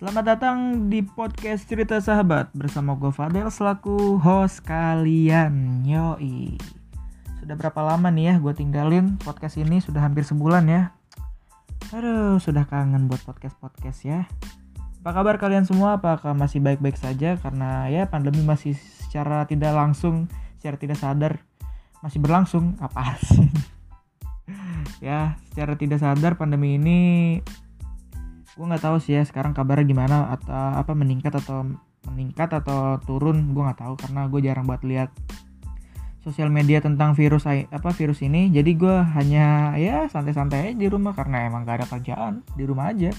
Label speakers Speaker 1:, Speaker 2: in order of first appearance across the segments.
Speaker 1: Selamat datang di podcast Cerita Sahabat bersama gue Fadel selaku host kalian. Yoi. Sudah berapa lama nih ya gue tinggalin podcast ini sudah hampir sebulan ya. Aduh, sudah kangen buat podcast-podcast ya. Apa kabar kalian semua? Apakah masih baik-baik saja? Karena ya pandemi masih secara tidak langsung, secara tidak sadar masih berlangsung. Apa sih? ya, secara tidak sadar pandemi ini gue nggak tahu sih ya sekarang kabarnya gimana atau apa meningkat atau meningkat atau turun gue nggak tahu karena gue jarang buat lihat sosial media tentang virus apa virus ini. Jadi gue hanya ya santai-santai di rumah karena emang gak ada kerjaan di rumah aja.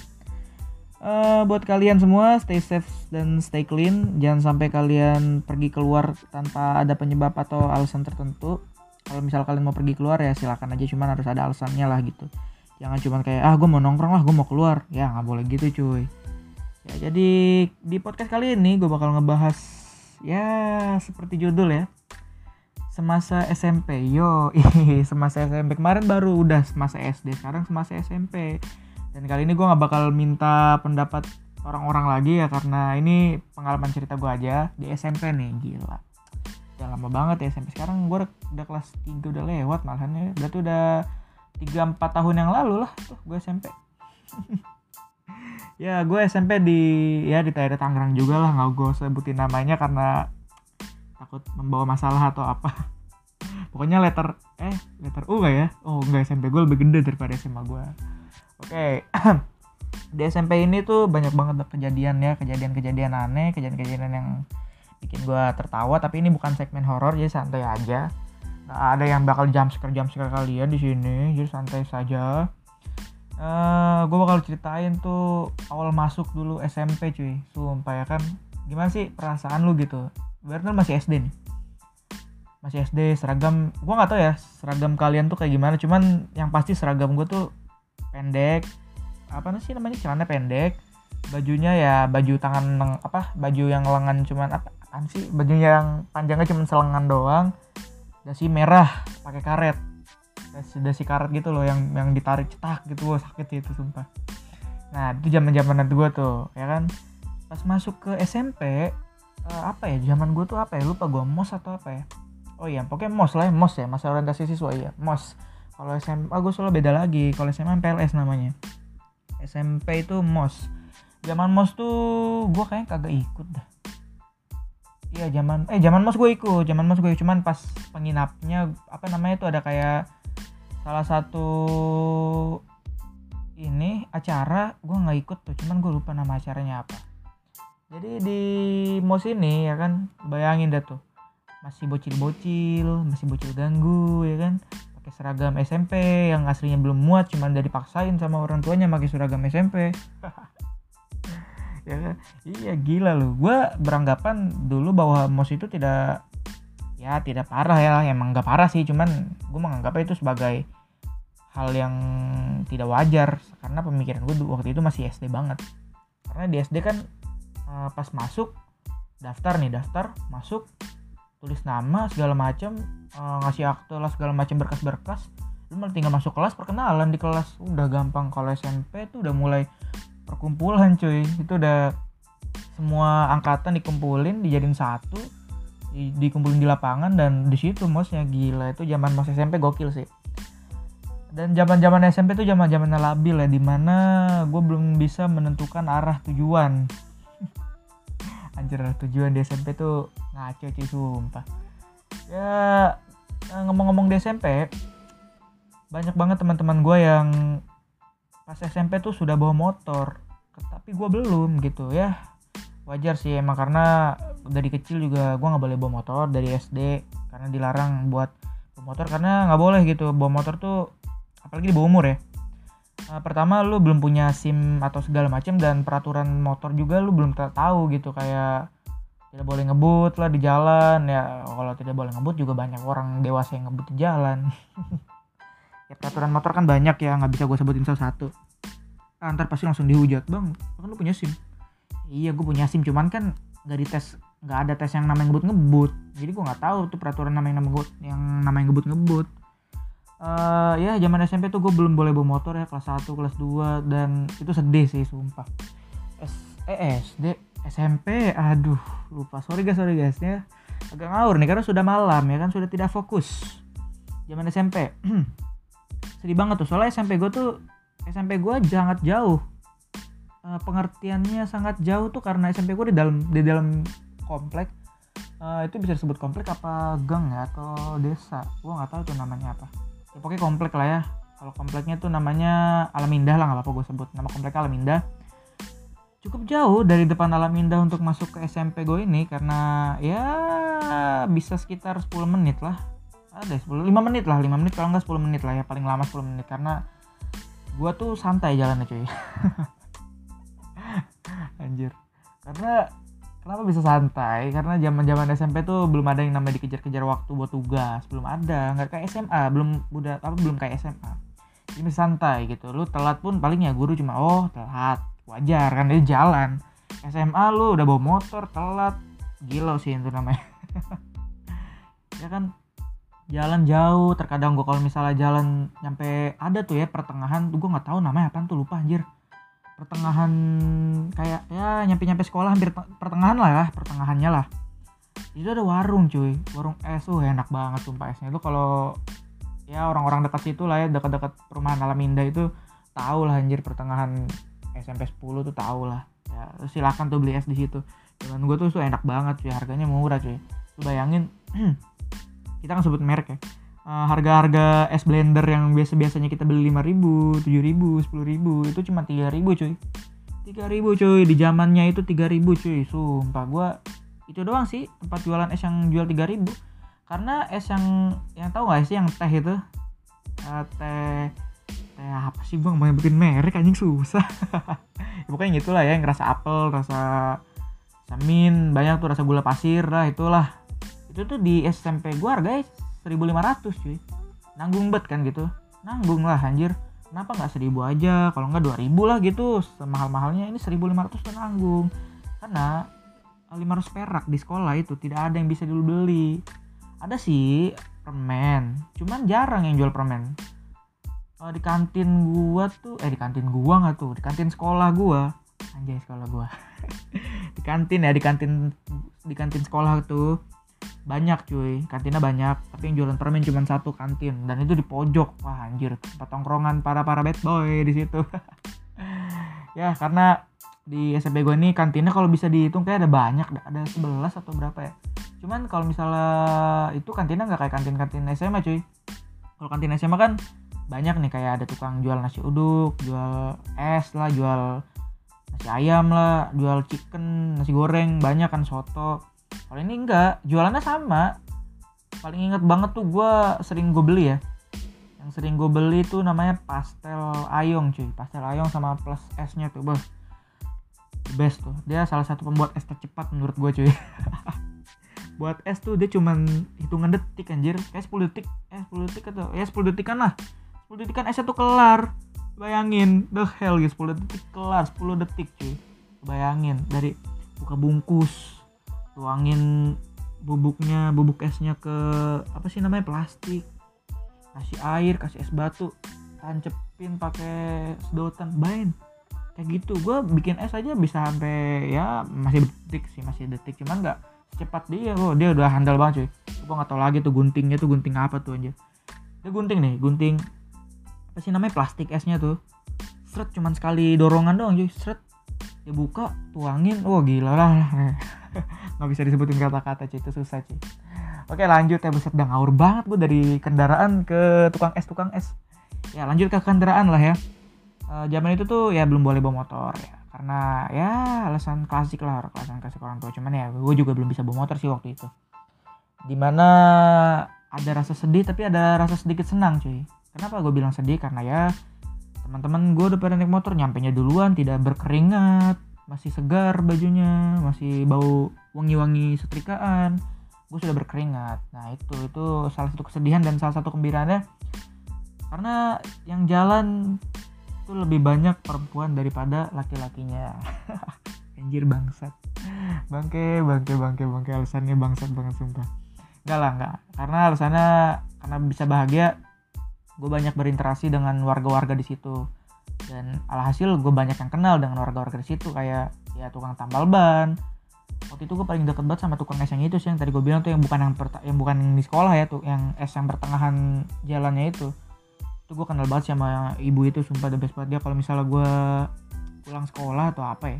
Speaker 1: Uh, buat kalian semua stay safe dan stay clean. Jangan sampai kalian pergi keluar tanpa ada penyebab atau alasan tertentu. Kalau misal kalian mau pergi keluar ya silakan aja cuman harus ada alasannya lah gitu jangan cuma kayak ah gue mau nongkrong lah gue mau keluar. Ya nggak boleh gitu cuy. Ya jadi di podcast kali ini gue bakal ngebahas ya seperti judul ya. Semasa SMP yo semasa SMP kemarin baru udah semasa SD sekarang semasa SMP dan kali ini gue nggak bakal minta pendapat orang-orang lagi ya karena ini pengalaman cerita gue aja di SMP nih gila. Udah lama banget ya SMP sekarang gue udah kelas 3 udah lewat malahannya berarti udah tiga empat tahun yang lalu lah. Tuh gue SMP ya gue SMP di ya di daerah Tangerang juga lah. Nggak gue sebutin namanya karena takut membawa masalah atau apa. Pokoknya letter eh letter U gak ya? Oh enggak SMP gue lebih gede daripada SMA gue oke okay. di SMP ini tuh banyak banget kejadian ya. Kejadian-kejadian aneh kejadian-kejadian yang bikin gue tertawa. Tapi ini bukan segmen horor jadi santai aja ada yang bakal jam scare jam scare kalian di sini jadi santai saja. Uh, eh, gue bakal ceritain tuh awal masuk dulu SMP cuy. Sumpah ya kan gimana sih perasaan lu gitu? Berarti masih SD nih. Masih SD seragam gue nggak tau ya seragam kalian tuh kayak gimana cuman yang pasti seragam gue tuh pendek apa sih namanya celana pendek bajunya ya baju tangan apa baju yang lengan cuman apa sih? Bajunya yang panjangnya cuman selengan doang dasi merah pakai karet. Dasi, dasi karet gitu loh yang yang ditarik cetak gitu loh sakit itu sumpah. Nah itu zaman zaman nanti gue tuh ya kan? Pas masuk ke SMP uh, eh, apa ya zaman gue tuh apa ya lupa gue mos atau apa ya? Oh iya pokoknya mos lah ya mos ya masa orientasi siswa ya mos kalau SMA gue selalu beda lagi kalau SMA PLS namanya. SMP itu mos zaman mos tuh gue kayaknya kagak ikut dah Iya zaman eh zaman mas gue ikut, zaman mas gue cuman pas penginapnya apa namanya itu ada kayak salah satu ini acara gue nggak ikut tuh, cuman gue lupa nama acaranya apa. Jadi di mos ini ya kan bayangin dah tuh masih bocil-bocil, masih bocil ganggu ya kan pakai seragam SMP yang aslinya belum muat cuman dari paksain sama orang tuanya pakai seragam SMP. ya kan? Iya gila loh gue beranggapan dulu bahwa mos itu tidak ya tidak parah ya. Emang gak parah sih cuman gue menganggapnya itu sebagai hal yang tidak wajar. Karena pemikiran gue waktu itu masih SD banget. Karena di SD kan uh, pas masuk daftar nih daftar masuk tulis nama segala macam uh, ngasih akte lah segala macam berkas-berkas. Lu malah tinggal masuk kelas perkenalan di kelas. Udah gampang kalau SMP tuh udah mulai perkumpulan cuy. Itu udah semua angkatan dikumpulin dijadiin satu di, dikumpulin di lapangan dan di situ mosnya gila itu zaman mos SMP gokil sih. Dan zaman zaman SMP tuh zaman zaman labil ya di mana gue belum bisa menentukan arah tujuan. Anjir tujuan di SMP tuh ngaco sih sumpah. Ya eh, ngomong-ngomong di SMP banyak banget teman-teman gue yang pas SMP tuh sudah bawa motor. Tapi gue belum gitu ya. Wajar sih emang karena dari kecil juga gue nggak boleh bawa motor dari SD karena dilarang buat bawa motor karena nggak boleh gitu. Bawa motor tuh apalagi di bawah umur ya. Uh, pertama lu belum punya sim atau segala macam dan peraturan motor juga lu belum tahu gitu. Kayak tidak boleh ngebut lah di jalan. Ya kalau tidak boleh ngebut juga banyak orang dewasa yang ngebut di jalan ya peraturan motor kan banyak ya nggak bisa gue sebutin satu-satu. Ah, ntar pasti langsung dihujat. Bang kan lu punya sim? Iya gue punya sim cuman kan nggak dites nggak ada tes yang namanya ngebut ngebut jadi gue nggak tahu tuh peraturan namanya ngebut yang namanya ngebut ngebut uh, ya zaman SMP tuh gue belum boleh bawa motor ya kelas 1 kelas 2 dan itu sedih sih sumpah. Eh SD SMP aduh lupa. Sorry guys sorry guys ya. Agak ngawur nih karena sudah malam ya kan sudah tidak fokus. Zaman SMP sedih banget tuh. Soalnya SMP gue tuh SMP gue sangat jauh. Uh, pengertiannya sangat jauh tuh karena SMP gue di dalam di dalam komplek. Uh, itu bisa disebut komplek apa gang ya atau desa? Gue nggak tahu tuh namanya apa. Ya pokoknya komplek lah ya. Kalau kompleknya tuh namanya Alam Indah lah nggak apa-apa gue sebut. Nama kompleknya Alam Indah. Cukup jauh dari depan Alam Indah untuk masuk ke SMP gue ini karena ya bisa sekitar 10 menit lah ada 10 5 menit lah 5 menit kalau nggak 10 menit lah ya paling lama 10 menit. Karena gue tuh santai jalannya cuy. Anjir. Karena kenapa bisa santai? Karena zaman zaman SMP tuh belum ada yang namanya dikejar-kejar waktu buat tugas. Belum ada nggak kayak SMA belum udah apa belum kayak SMA jadi santai gitu. Lu telat pun paling ya guru cuma oh telat. Wajar kan dia jalan. SMA lu udah bawa motor telat. Gila sih itu namanya. Ya kan jalan jauh terkadang gue kalau misalnya jalan nyampe ada tuh ya pertengahan tuh gue nggak tahu namanya apa tuh lupa anjir. Pertengahan kayak ya nyampe nyampe sekolah hampir pertengahan lah ya pertengahannya lah. Itu ada warung cuy. Warung es tuh enak banget sumpah esnya. Itu kalau ya orang-orang dekat situ lah ya dekat-dekat perumahan alam indah itu tahu lah anjir pertengahan SMP 10 tuh tau lah. Ya silahkan tuh beli es di situ. Dengan gue tuh tuh enak banget cuy. Harganya murah cuy. Lu bayangin kita kan sebut merek ya. Uh, harga-harga es blender yang biasa-biasanya kita beli 5000, 7000, 10000 itu cuma 3000 cuy. 3000 cuy. Di zamannya itu 3000 cuy. Sumpah gua itu doang sih tempat jualan es yang jual 3000 karena es yang yang tahu gak sih yang teh itu? Uh, teh teh apa sih gue mau bikin merek anjing. Susah. Ya, pokoknya gitulah ya yang rasa apel rasa samin banyak tuh rasa gula pasir lah itulah itu tuh di SMP gue harganya 1500 cuy. Nanggung bet kan gitu. Nanggung lah anjir. Kenapa nggak 1000 aja? Kalau nggak 2000 lah gitu. Semahal-mahalnya ini 1500 tuh nanggung. Karena 500 perak di sekolah itu tidak ada yang bisa dibeli. Ada sih permen. Cuman jarang yang jual permen. Di kantin gua tuh eh di kantin gua nggak tuh di kantin sekolah gua. Anjay sekolah gua. Di kantin ya di kantin di kantin sekolah tuh banyak cuy. Kantinnya banyak tapi yang jualan permen cuma satu kantin. Dan itu di pojok. Wah anjir. Tempat tongkrongan para para bad boy di situ. Ya karena di SMP gue ini kantinnya kalau bisa dihitung kayak ada banyak ada 11 atau berapa ya. Cuman kalau misalnya itu kantinnya nggak kayak kantin kantin SMA cuy. Kalau kantin SMA kan banyak nih kayak ada tukang jual nasi uduk jual es lah jual nasi ayam lah jual chicken nasi goreng banyak kan soto kalau ini enggak jualannya sama. Paling inget banget tuh gue sering gue beli ya. Yang sering gue beli tuh namanya pastel ayong cuy. Pastel ayong sama plus esnya tuh bos. The best tuh. Dia salah satu pembuat es tercepat menurut gue cuy. Buat es tuh dia cuman hitungan detik anjir. Kayak 10 detik. Eh 10 detik atau ya 10 detik kan lah. 10 detik kan esnya tuh kelar. Bayangin the hell guys 10 detik kelar. 10 detik cuy. Bayangin dari buka bungkus tuangin bubuknya bubuk esnya ke apa sih namanya plastik. Kasih air kasih es batu tancepin pakai sedotan bain. Kayak gitu. Gue bikin es aja bisa sampai ya masih detik sih masih detik. Cuman nggak secepat dia. Oh dia udah handal banget cuy. Gue nggak tau lagi tuh guntingnya tuh gunting apa tuh aja dia gunting nih gunting apa sih namanya plastik esnya tuh. Seret cuman sekali dorongan doang cuy. Seret. Dia buka tuangin. Oh gila lah nggak bisa disebutin kata-kata cuy itu susah cuy oke lanjut ya. Buset udah ngawur banget gue dari kendaraan ke tukang es tukang es. Ya lanjut ke kendaraan lah ya. E, zaman itu tuh ya belum boleh bawa motor ya. Karena ya alasan klasik lah alasan klasik orang tua. Cuman ya gue juga belum bisa bawa motor sih waktu itu. Di mana ada rasa sedih tapi ada rasa sedikit senang cuy. Kenapa gue bilang sedih? Karena ya teman-teman gue udah pada naik motor nyampe nya duluan tidak berkeringat masih segar bajunya masih bau wangi-wangi setrikaan. Gue sudah berkeringat. Nah itu itu salah satu kesedihan dan salah satu kembiraannya. Karena yang jalan itu lebih banyak perempuan daripada laki-lakinya. Anjir bangsat. Bangke bangke bangke bangke. Alasannya bangsat banget sumpah. Enggak lah enggak. Karena alasannya karena bisa bahagia gue banyak berinteraksi dengan warga-warga di situ dan alhasil gue banyak yang kenal dengan warga-warga di situ kayak ya tukang tambal ban. Waktu itu gue paling deket banget sama tukang es yang itu sih yang tadi gue bilang tuh yang bukan yang yang bukan yang di sekolah ya tuh yang es yang pertengahan jalannya itu. Itu gue kenal banget sama ibu itu sumpah the best banget. Dia kalau misalnya gue pulang sekolah atau apa ya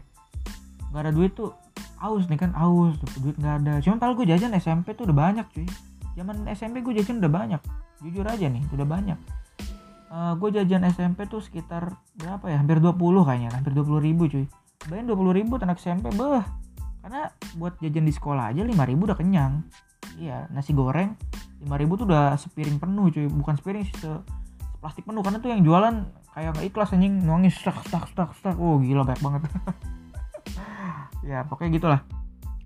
Speaker 1: nggak ada duit tuh aus nih kan aus tuh duit nggak ada. Cuman kalau gue jajan SMP tuh udah banyak cuy. Zaman SMP gue jajan udah banyak. Jujur aja nih udah banyak Eh gue jajan SMP tuh sekitar berapa ya? Hampir 20 kayaknya hampir 20 ribu cuy. Bayangin 20 ribu anak SMP beh karena buat jajan di sekolah aja 5 ribu udah kenyang. Iya nasi goreng 5 ribu tuh udah sepiring penuh cuy. Bukan sepiring sih se plastik penuh. Karena tuh yang jualan kayak nggak ikhlas anjing. Nuangin stak stak stak stak. Oh gila banyak banget. Ya pokoknya gitulah.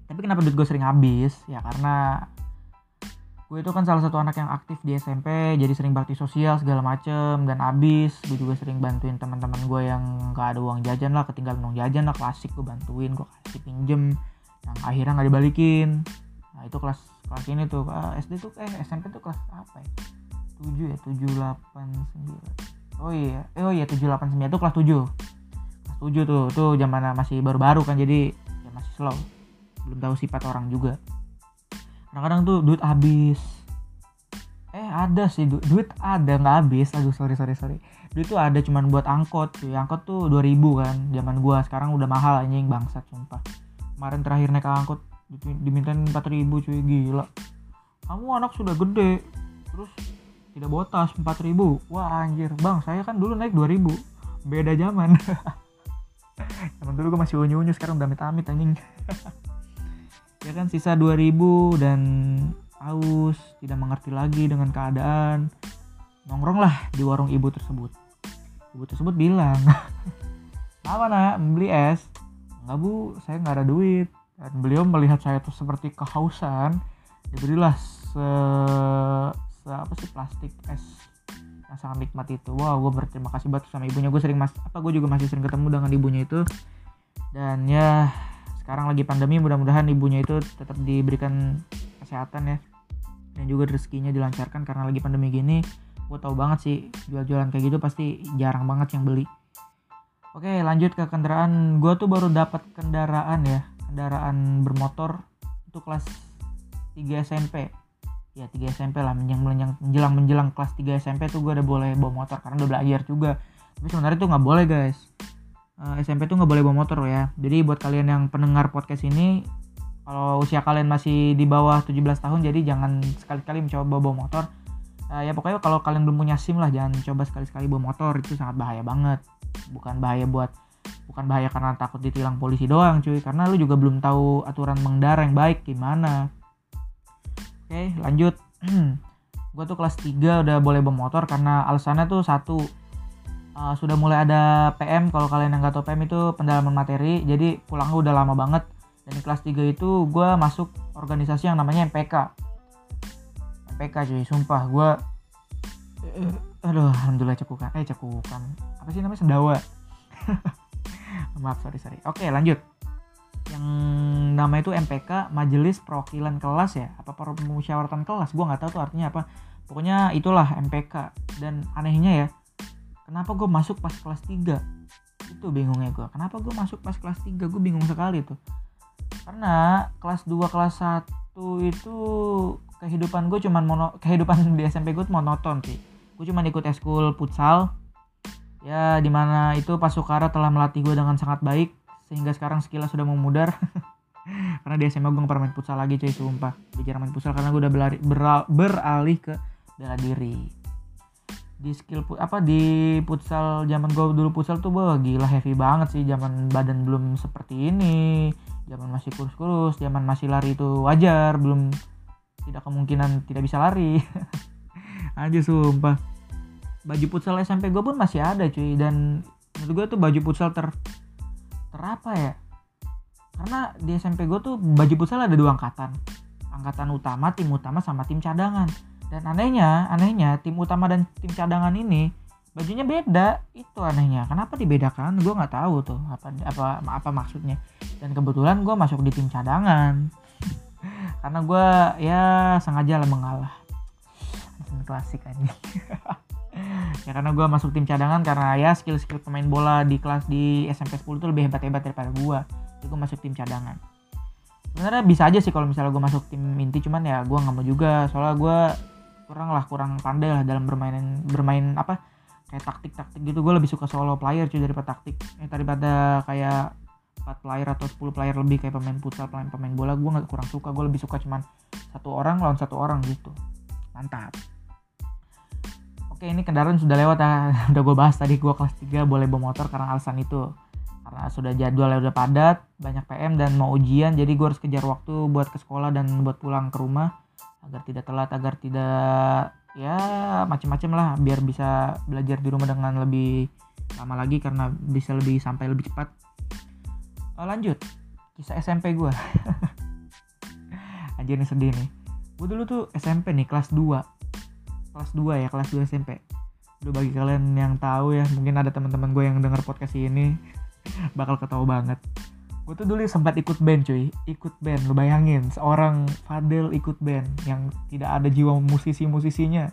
Speaker 1: Tapi kenapa duit gue sering habis? Ya karena gue itu kan salah satu anak yang aktif di SMP jadi sering bakti sosial segala macem dan habis gue juga sering bantuin teman-teman gue yang gak ada uang jajan lah ketinggalan uang jajan lah klasik gue bantuin gue kasih pinjem yang akhirnya nggak dibalikin. Nah itu kelas kelas ini tuh ah, SD tuh eh SMP tuh kelas apa ya? 7 ya? 7 8 9 oh iya eh, oh iya 7 8 9 itu kelas 7 kelas 7 tuh tuh zaman masih baru-baru kan jadi ya masih slow. Belum tahu sifat orang juga kadang-kadang tuh duit habis. Eh ada sih du- duit ada nggak habis. Aduh sorry sorry sorry. Duit tuh ada cuman buat angkot cuy. Angkot tuh 2000 kan zaman gua. Sekarang udah mahal anjing bangsat sumpah. Kemarin terakhir naik angkot di- dimintain 4000 cuy. Gila. Kamu anak sudah gede terus tidak bawa tas 4000 wah anjir. Bang saya kan dulu naik 2000 beda zaman. Zaman dulu gue masih unyu-unyu sekarang udah amit-amit anjing ya kan sisa 2000 dan haus tidak mengerti lagi dengan keadaan. Nongkrong lah di warung ibu tersebut. Ibu tersebut bilang apa nak? Beli es? Enggak bu. Saya nggak ada duit. Dan beliau melihat saya tuh seperti kehausan diberilah se, se apa sih plastik es yang sangat nikmat itu. Wow gue berterima kasih banget sama ibunya. Gue sering mas apa gue juga masih sering ketemu dengan ibunya itu. Dan ya sekarang lagi pandemi mudah-mudahan ibunya itu tetap diberikan kesehatan ya. Dan juga rezekinya dilancarkan karena lagi pandemi gini gue tahu banget sih jual-jualan kayak gitu pasti jarang banget yang beli. Oke lanjut ke kendaraan. Gue tuh baru dapat kendaraan ya kendaraan bermotor itu kelas 3 SMP ya 3 SMP lah menjelang menjelang menjelang, menjelang kelas 3 SMP tuh gue udah boleh bawa motor karena udah belajar juga. Tapi sebenarnya tuh nggak boleh guys Eh, SMP tuh nggak boleh bawa motor ya. Jadi buat kalian yang pendengar podcast ini, kalau usia kalian masih di bawah 17 tahun, jadi jangan sekali-kali mencoba bawa, motor. Eh, ya pokoknya kalau kalian belum punya SIM lah, jangan coba sekali-sekali bawa motor itu sangat bahaya banget. Bukan bahaya buat bukan bahaya karena takut ditilang polisi doang cuy karena lu juga belum tahu aturan mengendara yang baik gimana oke lanjut gue tuh kelas 3 udah boleh bawa motor karena alasannya tuh satu uh, sudah mulai ada PM kalau kalian yang nggak tahu PM itu pendalaman materi. Jadi pulangnya udah lama banget. Dan kelas 3 itu gue masuk organisasi yang namanya MPK MPK cuy sumpah. Gue aduh alhamdulillah cekukan. Eh cekukan. Apa sih namanya? Sendawa. Maaf sorry sorry. Oke lanjut. Yang nama itu MPK Majelis Perwakilan Kelas ya? Apa permusyawaratan kelas? Gue nggak tahu tuh artinya apa. Pokoknya itulah MPK dan anehnya ya kenapa gue masuk pas kelas 3 itu bingungnya gue kenapa gue masuk pas kelas 3 gue bingung sekali tuh. Karena kelas 2 kelas 1 itu kehidupan gue cuman mono kehidupan di SMP gue monoton sih. Gue cuman ikut eskul futsal. Ya di mana itu Pak Sukara telah melatih gue dengan sangat baik sehingga sekarang skillnya sudah memudar karena di SMA gue nggak pernah main futsal lagi cuy sumpah. Jarang main futsal karena gue udah berlari, beral, beralih ke bela diri di skill apa di futsal zaman gue dulu futsal tuh wah gila heavy banget sih. Zaman badan belum seperti ini. Zaman masih kurus-kurus zaman masih lari itu wajar. Belum tidak kemungkinan tidak bisa lari. Aja sumpah. Baju futsal SMP gue pun masih ada cuy. Dan menurut gue tuh baju futsal ter ter apa ya? Karena di SMP gue tuh baju futsal ada dua angkatan. Angkatan utama tim utama sama tim cadangan dan anehnya anehnya tim utama dan tim cadangan ini bajunya beda. Itu anehnya. Kenapa dibedakan? Gue nggak tahu tuh. Apa apa apa maksudnya? Dan kebetulan gue masuk di tim cadangan. Karena gue ya sengaja lah mengalah. Klasik aja ya karena gue masuk tim cadangan karena ya skill-skill pemain bola di kelas di SMP 10 itu lebih hebat-hebat daripada gue tapi gue masuk tim cadangan. Sebenarnya bisa aja sih kalau misalnya gue masuk tim inti cuman ya gue nggak mau juga. Soalnya gue kurang lah kurang pandai lah dalam bermain bermain apa kayak taktik taktik gitu. Gue lebih suka solo player cuy daripada taktik. Eh, daripada kayak 4 player atau 10 player lebih kayak pemain futsal pemain pemain bola gue nggak kurang suka. Gue lebih suka cuman satu orang lawan satu orang gitu. Mantap. Oke ini kendaraan sudah lewat ya. Udah gue bahas tadi gue kelas 3 boleh bawa motor karena alasan itu. Karena sudah jadwalnya udah padat banyak PM dan mau ujian jadi gue harus kejar waktu buat ke sekolah dan buat pulang ke rumah agar tidak telat agar tidak ya macam-macam lah biar bisa belajar di rumah dengan lebih lama lagi karena bisa lebih sampai lebih cepat. Oh, lanjut. Kisah SMP gue anjir nih sedih nih. Gue dulu tuh SMP nih kelas 2 kelas 2 ya kelas 2 SMP Udah bagi kalian yang tahu ya mungkin ada teman-teman gue yang denger podcast ini bakal ketawa banget gue tuh dulu sempat ikut band cuy. Ikut band lu bayangin seorang Fadel ikut band yang tidak ada jiwa musisi-musisinya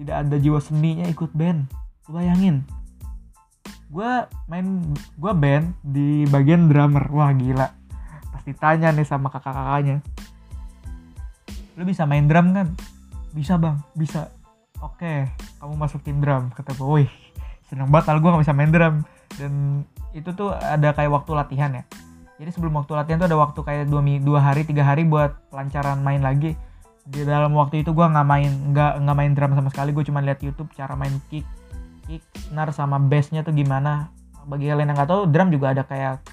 Speaker 1: tidak ada jiwa seninya ikut band. Lu bayangin. Gue main gue band di bagian drummer. Wah gila. Pasti tanya nih sama kakak-kakaknya. Lu bisa main drum kan? Bisa bang. Bisa. Oke kamu masuk tim drum kata gue wih seneng banget. Kalau gue gak bisa main drum. Dan itu tuh ada kayak waktu latihan ya jadi sebelum waktu latihan tuh ada waktu kayak dua, dua hari tiga hari buat pelancaran main lagi. Di dalam waktu itu gue nggak main nggak nggak main drum sama sekali gue cuma lihat YouTube cara main kick kick snare sama bassnya tuh gimana. Bagi kalian yang nggak tahu drum juga ada kayak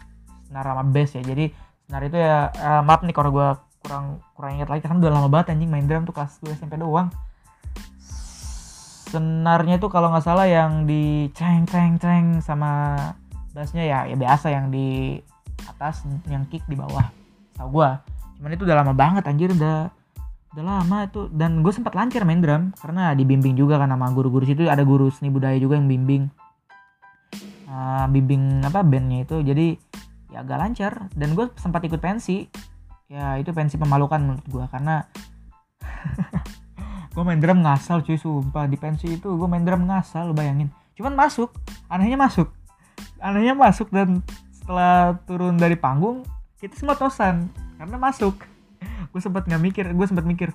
Speaker 1: snare sama bass ya. Jadi snare itu ya uh, maaf nih kalau gue kurang kurang ingat lagi kan udah lama banget anjing main drum tuh kelas 2 SMP doang. Senarnya tuh kalau nggak salah yang di ceng ceng ceng sama bassnya ya ya biasa yang di atas yang kick di bawah. Tau gue cuman itu udah lama banget anjir udah udah lama itu. Dan gue sempat lancar main drum karena dibimbing juga kan sama guru-guru situ. Ada guru seni budaya juga yang bimbing. Uh, bimbing apa bandnya itu. Jadi ya agak lancar. Dan gue sempat ikut pensi. Ya itu pensi pemalukan menurut gue karena gue main drum ngasal cuy sumpah. Di pensi itu gue main drum ngasal lo bayangin. Cuman masuk anehnya masuk. Anehnya masuk dan setelah turun dari panggung kita semua tosan karena masuk. Gue sempat nggak mikir gue sempat mikir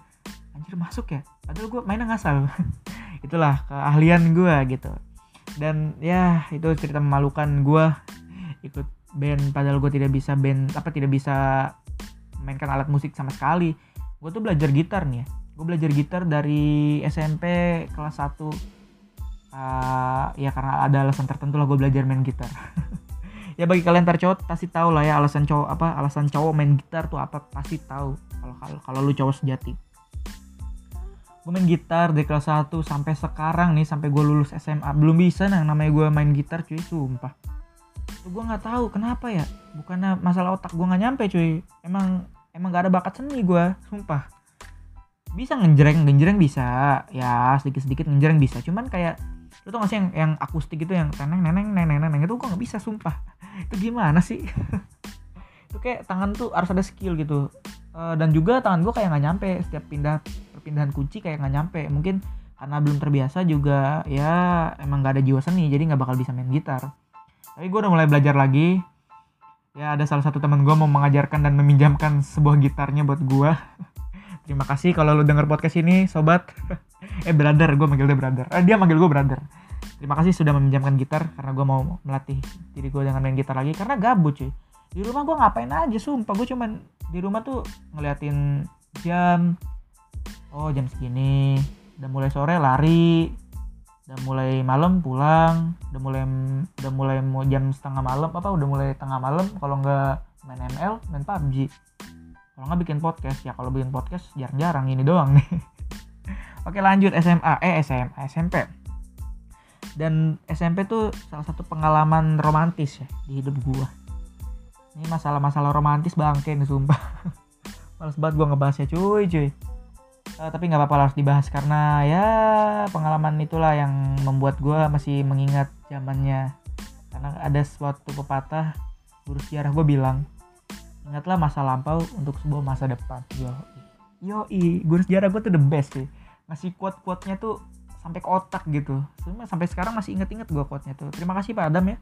Speaker 1: anjir masuk ya? Padahal gue mainnya ngasal. Itulah keahlian gue gitu. Dan ya itu cerita memalukan gue ikut band padahal gue tidak bisa band apa tidak bisa mainkan alat musik sama sekali. Gue tuh belajar gitar nih ya. Gue belajar gitar dari SMP kelas 1 uh, ya karena ada alasan tertentu lah gue belajar main gitar ya bagi kalian ntar cowok pasti tahu lah ya alasan cowok apa alasan cowok main gitar tuh apa pasti tahu kalau kalau kalau lu cowok sejati. Gue main gitar dari kelas 1 sampai sekarang nih sampai gue lulus SMA belum bisa nah namanya gue main gitar cuy sumpah. Tuh gue nggak tahu kenapa ya bukannya masalah otak gue nggak nyampe cuy. Emang emang gak ada bakat seni gue sumpah. Bisa ngenjreng ngenjreng bisa. Ya sedikit sedikit ngenjreng bisa. Cuman kayak lu tau gak sih yang, yang akustik itu yang neneng neneng neneng neneng itu gue nggak bisa sumpah. Itu gimana sih? Itu kayak tangan tuh harus ada skill gitu. Uh, dan juga tangan gue kayak nggak nyampe. Setiap pindah perpindahan kunci kayak nggak nyampe. Mungkin karena belum terbiasa juga ya emang nggak ada jiwa seni jadi nggak bakal bisa main gitar. Tapi gue udah mulai belajar lagi. Ya ada salah satu teman gue mau mengajarkan dan meminjamkan sebuah gitarnya buat gue terima kasih kalau lu denger podcast ini sobat eh brother gue manggil dia brother. Eh, dia manggil gue brother. Terima kasih sudah meminjamkan gitar karena gue mau melatih diri gue dengan main gitar lagi karena gabut cuy. Di rumah gue ngapain aja sumpah. Gue cuman di rumah tuh ngeliatin jam oh jam segini. Udah mulai sore lari. Udah mulai malam pulang. Udah mulai udah mulai mau jam setengah malam apa udah mulai tengah malam. Kalau nggak main ML main PUBG kalau nggak bikin podcast ya kalau bikin podcast jarang-jarang ini doang nih Oke lanjut SMA, eh SMA, SMP. Dan SMP tuh salah satu pengalaman romantis ya di hidup gua. Ini masalah-masalah romantis bangke nih sumpah. Males banget gua ngebahasnya cuy cuy. Uh, tapi nggak apa-apa harus dibahas karena ya pengalaman itulah yang membuat gua masih mengingat zamannya. Karena ada suatu pepatah guru sejarah gue bilang, ingatlah masa lampau untuk sebuah masa depan. Yo, yo, guru sejarah gue tuh the best sih ngasih quote-quote-nya tuh sampai ke otak gitu. Cuma sampai sekarang masih inget-inget gue quote-nya tuh. Terima kasih Pak Adam ya.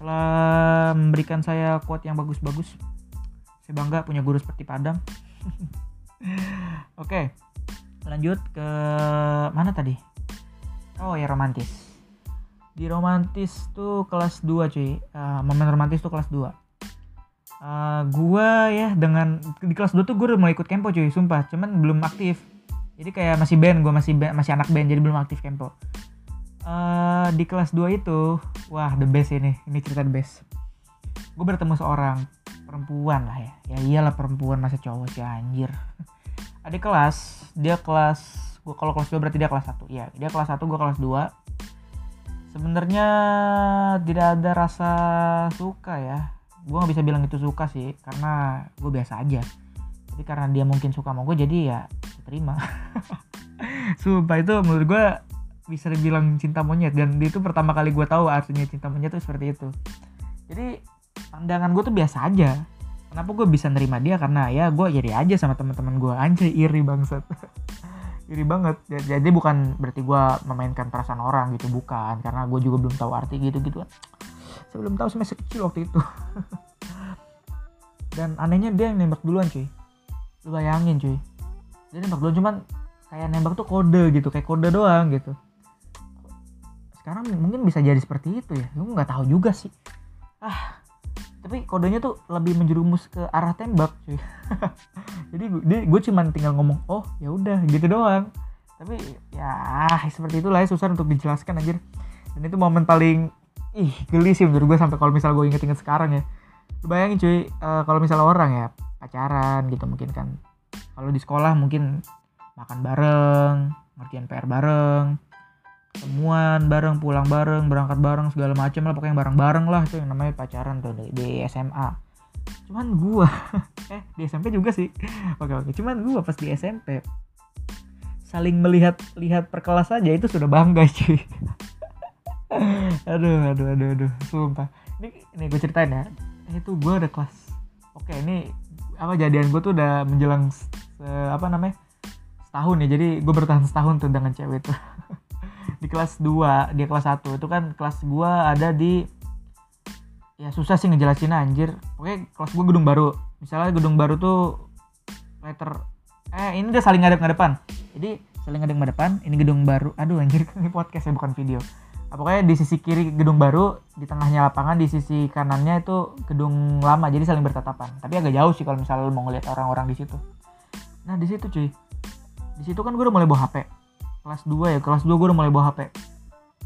Speaker 1: Telah memberikan saya quote yang bagus-bagus. saya bangga punya guru seperti Padam oke lanjut ke mana tadi? Oh ya romantis. Di romantis tuh kelas 2 cuy. Uh, momen romantis tuh kelas 2 uh, gua ya dengan di kelas 2 tuh gue udah mulai ikut kempo cuy sumpah. Cuman belum aktif jadi kayak masih band gue masih band, masih anak band jadi belum aktif kempo uh, di kelas 2 itu wah the best ini ini cerita the best. Gue bertemu seorang perempuan lah ya. Ya iyalah perempuan masa cowok sih anjir. Adik kelas dia kelas gue kalau kelas 2 berarti dia kelas 1 ya dia kelas 1 gue kelas 2 sebenarnya tidak ada rasa suka ya. Gue nggak bisa bilang itu suka sih karena gue biasa aja. Jadi karena dia mungkin suka sama gue jadi ya terima. Sumpah itu menurut gue bisa dibilang cinta monyet. Dan itu pertama kali gue tahu artinya cinta monyet itu seperti itu. Jadi pandangan gue tuh biasa aja. Kenapa gue bisa nerima dia? Karena ya gue iri aja sama teman-teman gue anjay iri bangsat. Iri banget. Jadi bukan berarti gue memainkan perasaan orang gitu. Bukan. Karena gue juga belum tahu arti gitu gitu saya belum tahu kecil waktu itu. Dan anehnya dia yang nembak duluan cuy. Lu bayangin cuy dia nembak duluan cuman kayak nembak tuh kode gitu kayak kode doang gitu. Sekarang mungkin bisa jadi seperti itu ya. Gue nggak tahu juga sih. Ah tapi kodenya tuh lebih menjerumus ke arah tembak cuy. Jadi gue, gue cuman tinggal ngomong oh ya udah gitu doang. Tapi ya seperti itulah ya susah untuk dijelaskan anjir. Dan itu momen paling ih geli sih menurut gue sampai kalau misal gue inget-inget sekarang ya. Lu bayangin cuy uh, kalau misalnya orang ya pacaran gitu mungkin kan kalau di sekolah mungkin makan bareng ngerjain PR bareng ketemuan bareng pulang bareng berangkat bareng segala macam lah pokoknya bareng-bareng lah itu yang namanya pacaran tuh di, SMA cuman gua eh di SMP juga sih. Oke oke. Cuman gua pas di SMP saling melihat lihat perkelas aja itu sudah bangga cuy aduh aduh aduh aduh sumpah. Ini ini gue ceritain ya. Itu gue ada kelas. Oke ini apa jadian gue tuh udah menjelang apa namanya setahun ya. Jadi gue bertahan setahun tuh dengan cewek tuh di kelas 2 dia kelas 1 itu kan kelas gue ada di ya susah sih ngejelasin anjir. Oke kelas gue gedung baru. Misalnya gedung baru tuh letter eh ini udah saling ngadep ngadepan jadi saling ngadep ngadepan ini gedung baru. Aduh anjir ini podcast ya bukan video. Pokoknya di sisi kiri gedung baru di tengahnya lapangan di sisi kanannya itu gedung lama. Jadi saling bertatapan. Tapi agak jauh sih kalau misalnya mau ngeliat orang-orang di situ nah di situ cuy. Di situ kan gue udah mulai bawa HP kelas 2 ya kelas 2 gue udah mulai bawa HP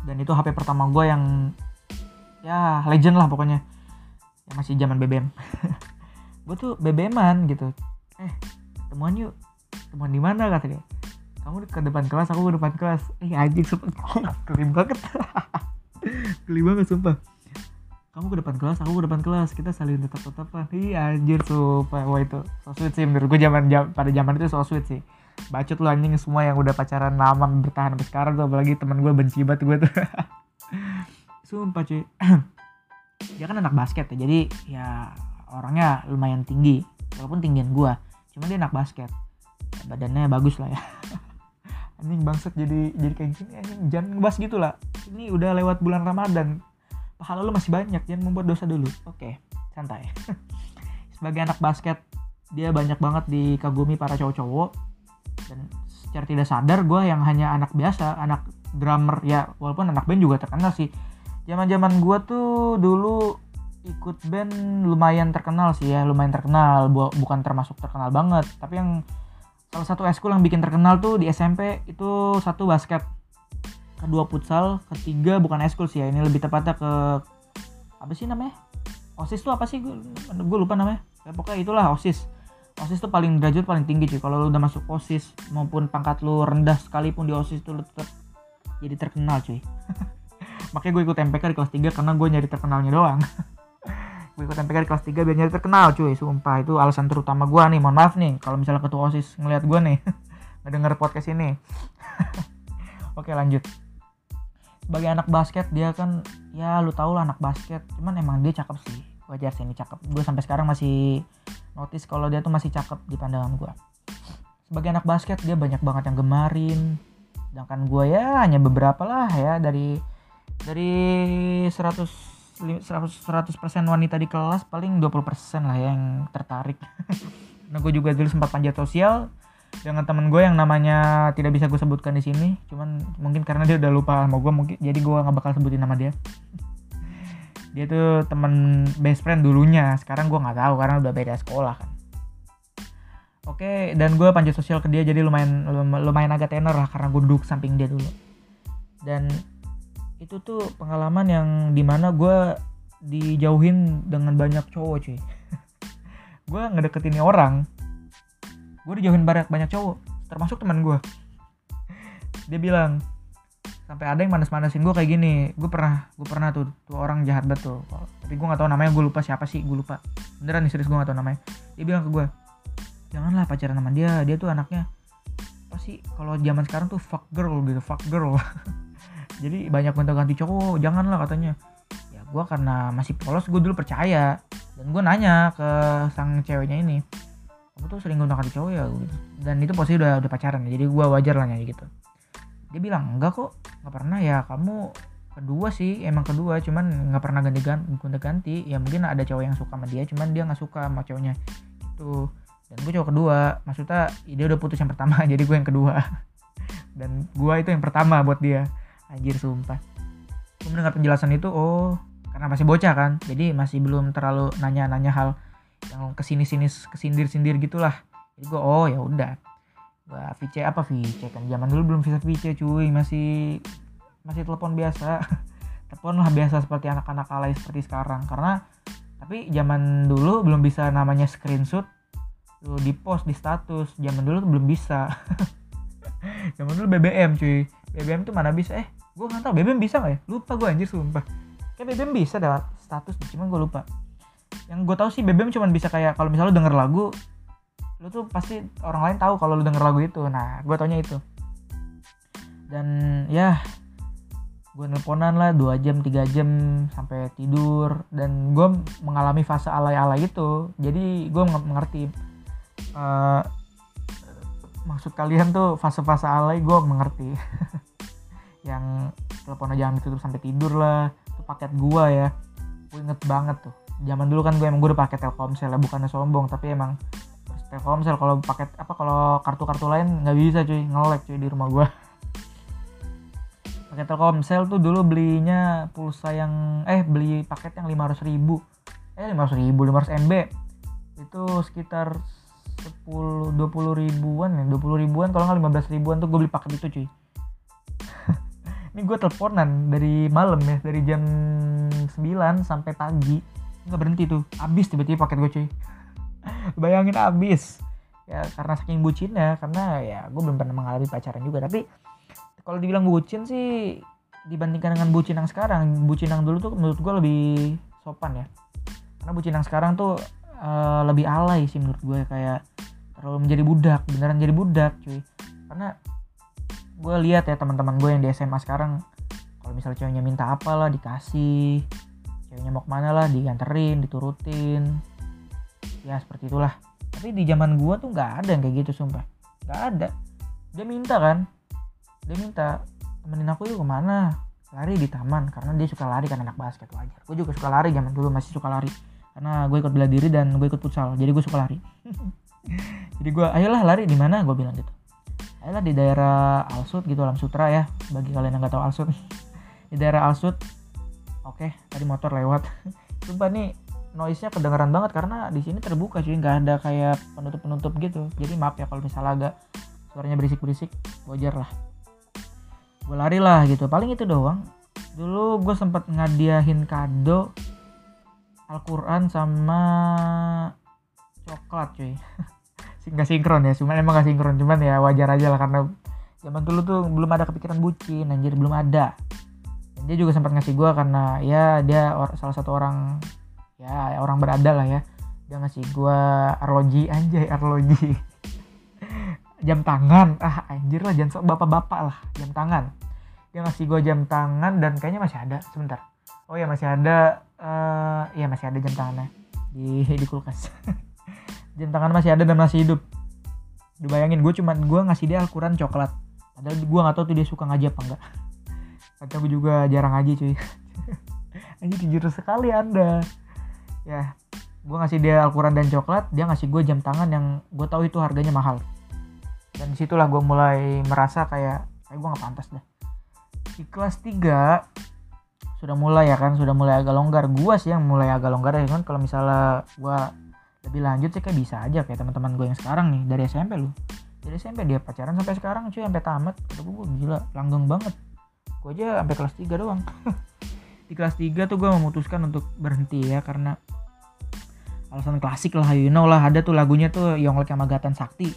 Speaker 1: dan itu HP pertama gue yang ya legend lah pokoknya. Yang masih zaman BBM gue tuh BBM-an gitu. Eh temuan yuk. Temuan di mana kata dia. Kamu ke depan kelas aku ke depan kelas. Eh anjing sumpah. Geli banget. Geli banget sumpah kamu ke depan kelas aku ke depan kelas. Kita saling tetap tetapan iya anjir sumpah. Wah itu so sweet sih menurut gue zaman jam, pada zaman itu so sweet sih. Bacot lu anjing semua yang udah pacaran lama bertahan sampai sekarang tuh apalagi teman gue benci banget gue tuh. Sumpah cuy. Dia kan anak basket ya jadi ya orangnya lumayan tinggi walaupun tinggian gue cuma dia anak basket. Badannya bagus lah ya. Anjing bangsat jadi jadi kayak gini anjing. Jangan ngebahas gitu lah. Ini udah lewat bulan Ramadan pahala lu masih banyak jangan membuat dosa dulu. Oke santai. Sebagai anak basket dia banyak banget dikagumi para cowok-cowok. Dan secara tidak sadar gue yang hanya anak biasa anak drummer ya walaupun anak band juga terkenal sih. Zaman zaman gue tuh dulu ikut band lumayan terkenal sih ya lumayan terkenal. Bukan termasuk terkenal banget tapi yang salah satu eskul yang bikin terkenal tuh di SMP itu satu basket kedua futsal ketiga bukan eskul sih ya ini lebih tepatnya ke apa sih namanya? Osis tuh apa sih? Gue lupa namanya. Ya, pokoknya itulah osis. Osis tuh paling derajat paling tinggi cuy. Kalau lu udah masuk osis maupun pangkat lu rendah sekalipun di osis tuh lu tetap jadi terkenal cuy. Makanya gue ikut MPK di kelas 3 karena gue nyari terkenalnya doang. Gue ikut MPK di kelas 3 biar nyari terkenal cuy sumpah. Itu alasan terutama gue nih mohon maaf nih kalau misalnya ketua osis ngeliat gue nih. Ngedenger podcast ini. Oke lanjut sebagai anak basket dia kan ya lu tau lah anak basket. Cuman emang dia cakep sih. Wajar sih ini cakep. Gue sampai sekarang masih notice kalau dia tuh masih cakep di pandangan gue sebagai anak basket dia banyak banget yang gemarin. Sedangkan gue ya hanya beberapa lah ya. Dari dari 100 100 100% wanita di kelas paling 20% lah yang tertarik. Nah gue juga dulu sempat panjat sosial dengan temen gue yang namanya tidak bisa gue sebutkan di sini. Cuman mungkin karena dia udah lupa sama gue mungkin jadi gue nggak bakal sebutin nama dia. Dia tuh temen best friend dulunya. Sekarang gue nggak tahu karena udah beda sekolah kan. Oke dan gue panjat sosial ke dia jadi lumayan lumayan agak tenor lah karena gue duduk samping dia dulu. Dan itu tuh pengalaman yang di mana gue dijauhin dengan banyak cowok cuy. Gue ngedeketin orang gue dijauhin banyak banyak cowok termasuk teman gue dia bilang sampai ada yang manas-manasin gue kayak gini. Gue pernah gue pernah tuh tuh orang jahat betul tapi gue nggak tahu namanya gue lupa siapa sih gue lupa. Beneran nih serius gue nggak tahu namanya. Dia bilang ke gue janganlah pacaran sama dia dia tuh anaknya apa sih kalau zaman sekarang tuh fuck girl gitu fuck girl. Jadi banyak gonta-ganti cowok janganlah katanya. Ya gue karena masih polos gue dulu percaya. Dan gue nanya ke sang ceweknya ini kamu tuh sering gonta ganti cowok ya dan itu posisi udah udah pacaran jadi gue wajar lah nanya gitu. Dia bilang enggak kok nggak pernah ya kamu kedua sih emang kedua cuman nggak pernah ganti ganti ganti ya mungkin ada cowok yang suka sama dia cuman dia nggak suka sama cowoknya. Itu dan gue cowok kedua maksudnya dia udah putus yang pertama jadi gue yang kedua. Dan gue itu yang pertama buat dia. Anjir sumpah. Gue mendengar penjelasan itu oh karena masih bocah kan jadi masih belum terlalu nanya-nanya hal yang ke sini-sini kesindir-sindir gitulah. Jadi gue oh ya udah. Gue VC apa VC kan zaman dulu belum bisa VC cuy. Masih masih telepon biasa. Telepon lah biasa seperti anak-anak alay seperti sekarang. Karena tapi zaman dulu belum bisa namanya screenshot lu di post di status zaman dulu tuh belum bisa. Zaman dulu BBM cuy. BBM tuh mana bisa? Eh gue nggak tahu. BBM bisa nggak ya? Lupa gue anjir sumpah. Kayak BBM bisa lewat status cuman gue lupa yang gue tahu sih BBM cuma bisa kayak kalau misalnya lu denger lagu lu tuh pasti orang lain tahu kalau lu denger lagu itu. Nah gue taunya itu. Dan ya gue nelponan lah dua jam tiga jam sampai tidur. Dan gue mengalami fase alay-alay itu. Jadi gue mengerti uh, maksud kalian tuh fase-fase alay gue mengerti. Yang telepon aja ditutup sampai tidur lah. Itu paket gue ya. Gue inget banget tuh zaman dulu kan gue emang gue udah pakai Telkomsel ya bukannya sombong tapi emang Telkomsel kalau paket apa kalau kartu-kartu lain nggak bisa cuy. Ngelek cuy di rumah gue pakai Telkomsel tuh dulu belinya pulsa yang eh beli paket yang lima ratus ribu. Eh lima ratus ribu lima ratus MB itu sekitar sepuluh dua puluh ribuan ya dua puluh ribuan kalau nggak lima belas ribuan tuh gue beli paket itu cuy. Ini gue teleponan dari malam ya dari jam 9 sampai pagi nggak berhenti tuh. Habis tiba-tiba paket gue cuy. Bayangin habis ya karena saking bucinnya karena ya gue belum pernah mengalami pacaran juga. Tapi kalau dibilang bucin sih dibandingkan dengan bucin yang sekarang bucin yang dulu tuh menurut gue lebih sopan ya. Karena bucin yang sekarang tuh uh, lebih alay sih menurut gue kayak terlalu menjadi budak beneran jadi budak cuy. Karena gue lihat ya teman-teman gue yang di SMA sekarang kalau misalnya ceweknya minta apa lah dikasih ceweknya mau ke mana lah dianterin diturutin. Ya seperti itulah. Tapi di zaman gua tuh nggak ada yang kayak gitu sumpah. Nggak ada. Dia minta kan? Dia minta temenin aku yuk ke mana? Lari di taman karena dia suka lari kan anak basket wajar. Gue juga suka lari zaman dulu masih suka lari. Karena gue ikut bela diri dan gue ikut futsal jadi gue suka lari. Jadi gue ayolah lari di mana? Gue bilang gitu. Ayolah di daerah Alsut gitu Alam Sutra ya bagi kalian yang nggak tahu Alsut di daerah Alsut oke tadi motor lewat. Sumpah nih noise-nya kedengeran banget karena di sini terbuka cuy nggak ada kayak penutup-penutup gitu. Jadi maaf ya kalau misalnya agak suaranya berisik-berisik wajar lah. Gue lari lah gitu paling itu doang. Dulu gue sempet ngadiahin kado Al-Quran sama coklat cuy. Nggak sinkron ya cuman emang gak sinkron cuman ya wajar aja lah karena zaman dulu tuh belum ada kepikiran bucin anjir belum ada dia juga sempat ngasih gue karena ya dia or, salah satu orang ya orang berada lah ya. Dia ngasih gue arloji anjay arloji. Jam tangan. Ah anjir lah jangan bapak-bapak lah jam tangan. Dia ngasih gue jam tangan dan kayaknya masih ada sebentar. Oh ya masih ada uh, ya masih ada jam tangannya di di kulkas. Jam tangan masih ada dan masih hidup. Dibayangin gue cuman gue ngasih dia Alquran coklat. Padahal gue nggak tahu tuh dia suka ngaji apa enggak kadang gue juga jarang aja cuy. Ini jujur sekali anda. Ya gue ngasih dia Alquran dan coklat dia ngasih gue jam tangan yang gue tahu itu harganya mahal. Dan di situlah gue mulai merasa kayak kayak gue nggak pantas dah di kelas 3 sudah mulai ya kan sudah mulai agak longgar. Gue sih yang mulai agak longgar ya kan kalau misalnya gue lebih lanjut sih kayak bisa aja kayak teman-teman gue yang sekarang nih dari SMP lu. Dari SMP dia pacaran sampai sekarang cuy sampai tamat. Kata gue gila langgeng banget gue aja sampai kelas 3 doang. Di kelas 3 tuh gue memutuskan untuk berhenti ya karena alasan klasik lah you know lah. Ada tuh lagunya tuh Yonglek sama Gatan Sakti.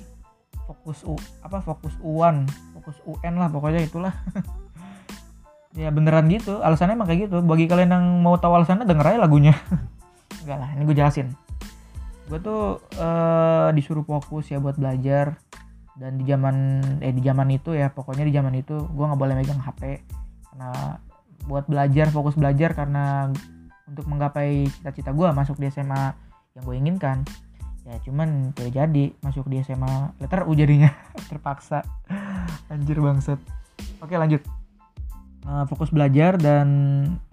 Speaker 1: Fokus U apa fokus U1 fokus UN lah pokoknya itulah. Ya beneran gitu. Alasannya emang kayak gitu. Bagi kalian yang mau tahu alasannya denger aja lagunya. Enggak lah ini gue jelasin. Gue tuh uh, disuruh fokus ya buat belajar dan di zaman eh di zaman itu ya pokoknya di zaman itu gue nggak boleh megang HP karena buat belajar fokus belajar karena untuk menggapai cita-cita gue masuk di SMA yang gue inginkan. Ya cuman tidak jadi masuk di SMA letter U jadinya terpaksa. Anjir bangset oke lanjut. Uh, fokus belajar dan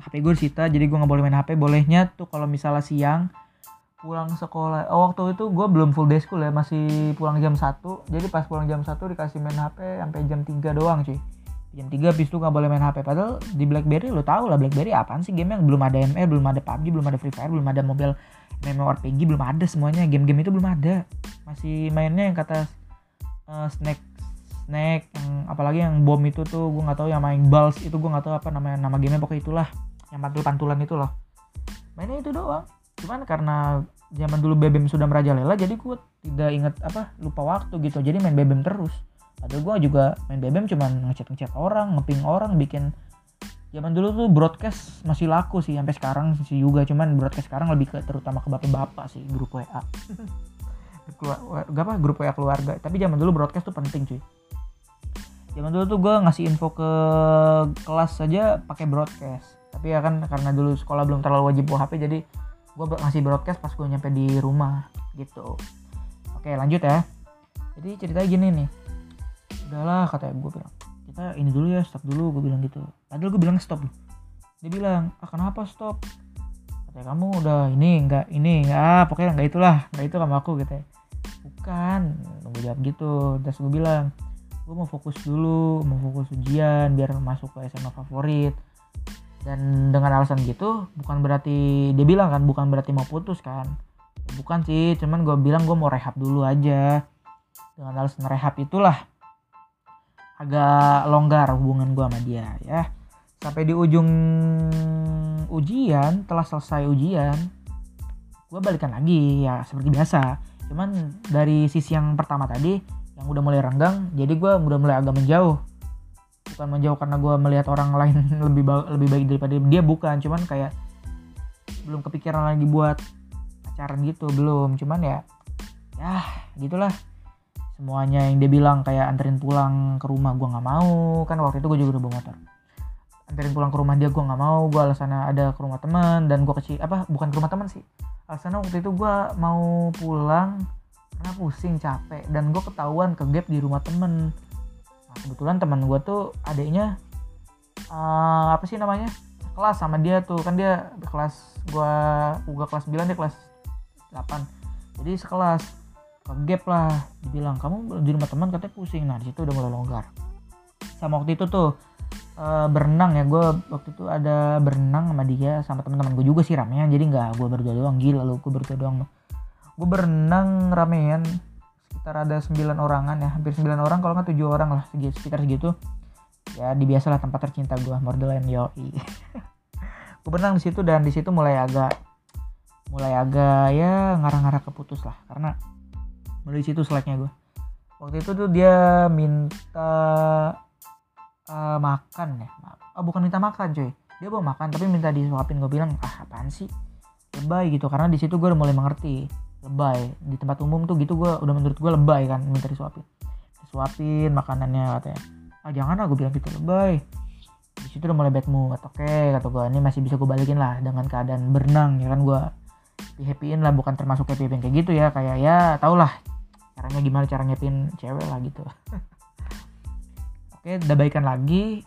Speaker 1: HP gue disita jadi gue nggak boleh main HP bolehnya tuh kalau misalnya siang pulang sekolah. Oh, waktu itu gue belum full day school ya masih pulang jam 1 jadi pas pulang jam 1 dikasih main HP sampai jam 3 doang cuy. Jam 3 habis itu gak boleh main HP padahal di Blackberry lo tau lah Blackberry apaan sih game yang belum ada ML belum ada PUBG belum ada Free Fire belum ada mobile MMORPG belum ada semuanya. Game-game itu belum ada. Masih mainnya yang kata uh, snack snack yang apalagi yang bom itu tuh gue nggak tahu yang main balls itu gue nggak tahu apa namanya nama gamenya pokoknya itulah. Yang pantul-pantulan itu loh mainnya itu doang cuman karena zaman dulu BBM sudah merajalela jadi gue tidak inget apa lupa waktu gitu. Jadi main BBM terus. Padahal gue juga main BBM cuman ngechat ngechat orang ngeping orang bikin zaman dulu tuh broadcast masih laku sih sampai sekarang sih juga. Cuman broadcast sekarang lebih ke terutama ke bapak-bapak sih grup WA gak apa grup WA keluarga. Tapi zaman dulu broadcast tuh penting cuy. Zaman dulu tuh gue ngasih info ke kelas saja pakai broadcast. Tapi ya kan karena dulu sekolah belum terlalu wajib bawa HP jadi gue ngasih broadcast pas gue nyampe di rumah gitu. Oke lanjut ya. Jadi ceritanya gini nih. Udahlah kata gue bilang kita ini dulu ya stop dulu gue bilang gitu. Padahal gue bilang stop dia bilang ah kenapa stop? Katanya kamu udah ini enggak ini ah pokoknya enggak itulah enggak itu sama aku gitu ya. Bukan gue jawab gitu. Terus gue bilang gue mau fokus dulu mau fokus ujian biar masuk ke SMA favorit dan dengan alasan gitu bukan berarti dia bilang kan bukan berarti mau putus kan? Bukan sih cuman gue bilang gue mau rehab dulu aja. Dengan alasan rehab itulah agak longgar hubungan gue sama dia ya. Sampai di ujung ujian telah selesai ujian gue balikan lagi ya seperti biasa. Cuman dari sisi yang pertama tadi yang udah mulai renggang jadi gue udah mulai agak menjauh bukan menjauh karena gue melihat orang lain lebih ba lebih baik daripada dia. Bukan cuman kayak belum kepikiran lagi buat pacaran gitu belum. Cuman ya ya gitulah. Semuanya yang dia bilang kayak anterin pulang ke rumah gue nggak mau. Kan waktu itu gue juga udah bawa motor. Anterin pulang ke rumah dia gue nggak mau. Gue alasannya ada ke rumah teman dan gue kecil apa bukan ke rumah teman sih. Alasannya waktu itu gue mau pulang karena pusing capek. Dan gue ketahuan ke gap di rumah temen kebetulan teman gue tuh adiknya uh, apa sih namanya kelas sama dia tuh. Kan dia kelas gue gue kelas 9 dia kelas 8 jadi sekelas ke gap lah dibilang kamu di rumah teman? Katanya pusing. Nah di situ udah mulai longgar. Sama waktu itu tuh e, berenang ya. Gue waktu itu ada berenang sama dia sama teman-teman gue juga sih ramean. Jadi nggak gue berdua doang. Gila lu gue berdua doang. Gue berenang ramean sekitar ada 9 orangan ya hampir 9 orang kalau nggak 7 orang lah sekitar segitu. Ya di biasalah tempat tercinta gue Mordelain Yoi. Gue berenang di situ dan di situ mulai agak mulai agak ya ngarang-ngarang keputus lah karena mulai situ seleknya gue waktu itu tuh dia minta uh, makan ya oh, bukan minta makan cuy. Dia mau makan tapi minta disuapin. Gue bilang ah apaan sih? Lebay gitu karena di situ gue udah mulai mengerti lebay. Di tempat umum tuh gitu gue udah menurut gue lebay kan minta disuapin. Disuapin makanannya katanya. Ah jangan gue bilang gitu lebay. Di situ udah mulai bad mood oke kata gue ini masih bisa gue balikin lah dengan keadaan berenang ya kan gue di happyin lah bukan termasuk happy kayak gitu ya kayak ya tau lah caranya gimana cara nyepin cewek lah gitu. Oke udah baikan lagi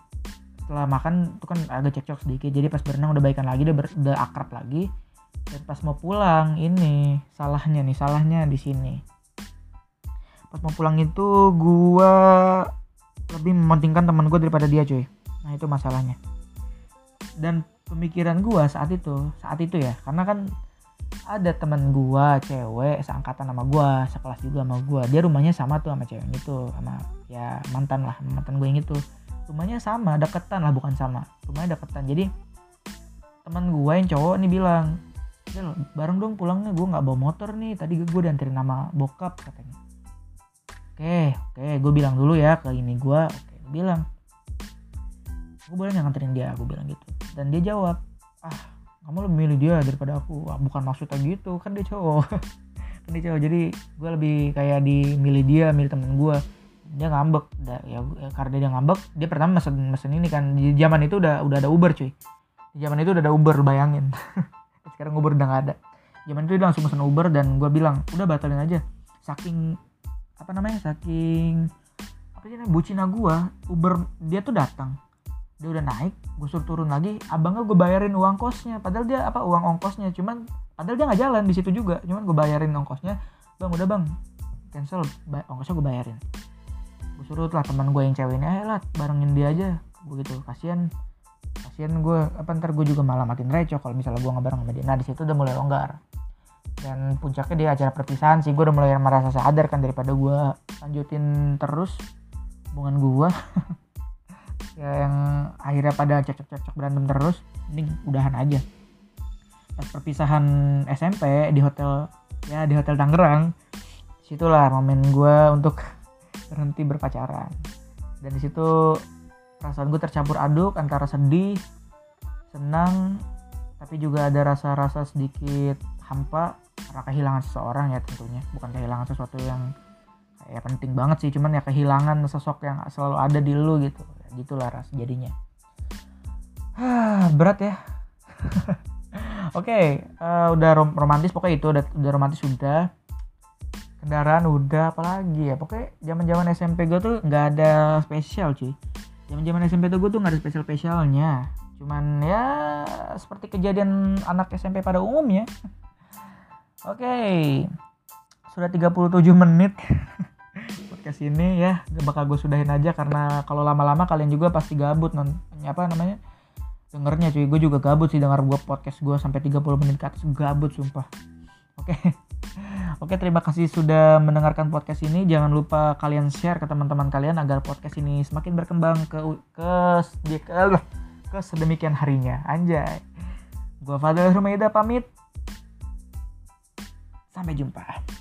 Speaker 1: setelah makan itu kan agak cekcok sedikit jadi pas berenang udah baikan lagi udah, ber, udah akrab lagi dan pas mau pulang ini salahnya nih salahnya di sini. Pas mau pulang itu gua lebih mementingkan teman gue daripada dia cuy. Nah itu masalahnya. Dan pemikiran gua saat itu saat itu ya karena kan ada teman gua cewek seangkatan sama gua sekelas juga sama gua. Dia rumahnya sama tuh sama cewek itu sama ya mantan lah mantan gue yang itu. Rumahnya sama deketan lah bukan sama. Rumahnya deketan. Jadi teman gue yang cowok nih bilang Del, bareng dong pulangnya gue nggak bawa motor nih tadi gue dianterin nama bokap katanya. Oke oke gue bilang dulu ya ke ini gue oke gue bilang. Gue boleh nggak nganterin dia? gue bilang gitu. Dan dia jawab ah kamu lebih milih dia daripada aku. Ah, bukan maksudnya gitu kan dia cowok. Kan dia cowok jadi gue lebih kayak di milih dia milih temen gue dia ngambek da, ya, ya karena dia ngambek dia pertama mesen mesen ini kan. Di zaman itu udah udah ada Uber cuy. Di zaman itu udah ada Uber bayangin sekarang Uber udah nggak ada. Zaman itu dia langsung mesen Uber dan gue bilang udah batalin aja. Saking apa namanya saking apa sih namanya bucina gue Uber dia tuh datang. Dia udah naik gue suruh turun lagi abangnya gue bayarin uang kosnya. Padahal dia apa uang ongkosnya. Cuman padahal dia nggak jalan di situ juga. Cuman gue bayarin ongkosnya. Bang udah bang. Cancel ongkosnya gue bayarin. Gue suruh lah teman gue yang cewek ini lah barengin dia aja. Gue gitu kasihan kasihan gue apa ntar gue juga malah makin reco kalau misalnya gue nggak sama dia. Nah di situ udah mulai longgar. Dan puncaknya di acara perpisahan sih gue udah mulai merasa sadar kan daripada gue lanjutin terus hubungan gue ya yang akhirnya pada cocok-cocok berantem terus ini udahan aja. Pas perpisahan SMP di hotel ya di hotel Tangerang situlah momen gue untuk berhenti berpacaran. Dan di situ perasaan gue tercampur aduk antara sedih senang tapi juga ada rasa-rasa sedikit hampa karena kehilangan seseorang ya tentunya. Bukan kehilangan sesuatu yang kayak penting banget sih cuman ya kehilangan sosok yang selalu ada di lu gitu. Gitulah ras jadinya. Berat ya. Oke okay, uh, eh, udah rom romantis pokoknya itu udah udah romantis sudah kendaraan udah apalagi ya? Pokoknya zaman zaman SMP gue tuh nggak ada spesial cuy zaman zaman SMP tuh gue tuh nggak ada spesial spesialnya cuman ya seperti kejadian anak SMP pada umumnya. Oke. Okay. sudah 37 menit. Podcast ini ya bakal gue sudahin aja karena kalau lama-lama kalian juga pasti gabut non apa namanya dengernya cuy. Gue juga gabut sih denger gue podcast gue sampai 30 menit ke gabut sumpah. Oke. Oke, terima kasih sudah mendengarkan podcast ini. Jangan lupa kalian share ke teman-teman kalian agar podcast ini semakin berkembang ke ke ke, ke sedemikian harinya. Anjay. Gua Fadil Rumaida pamit. Sampai jumpa.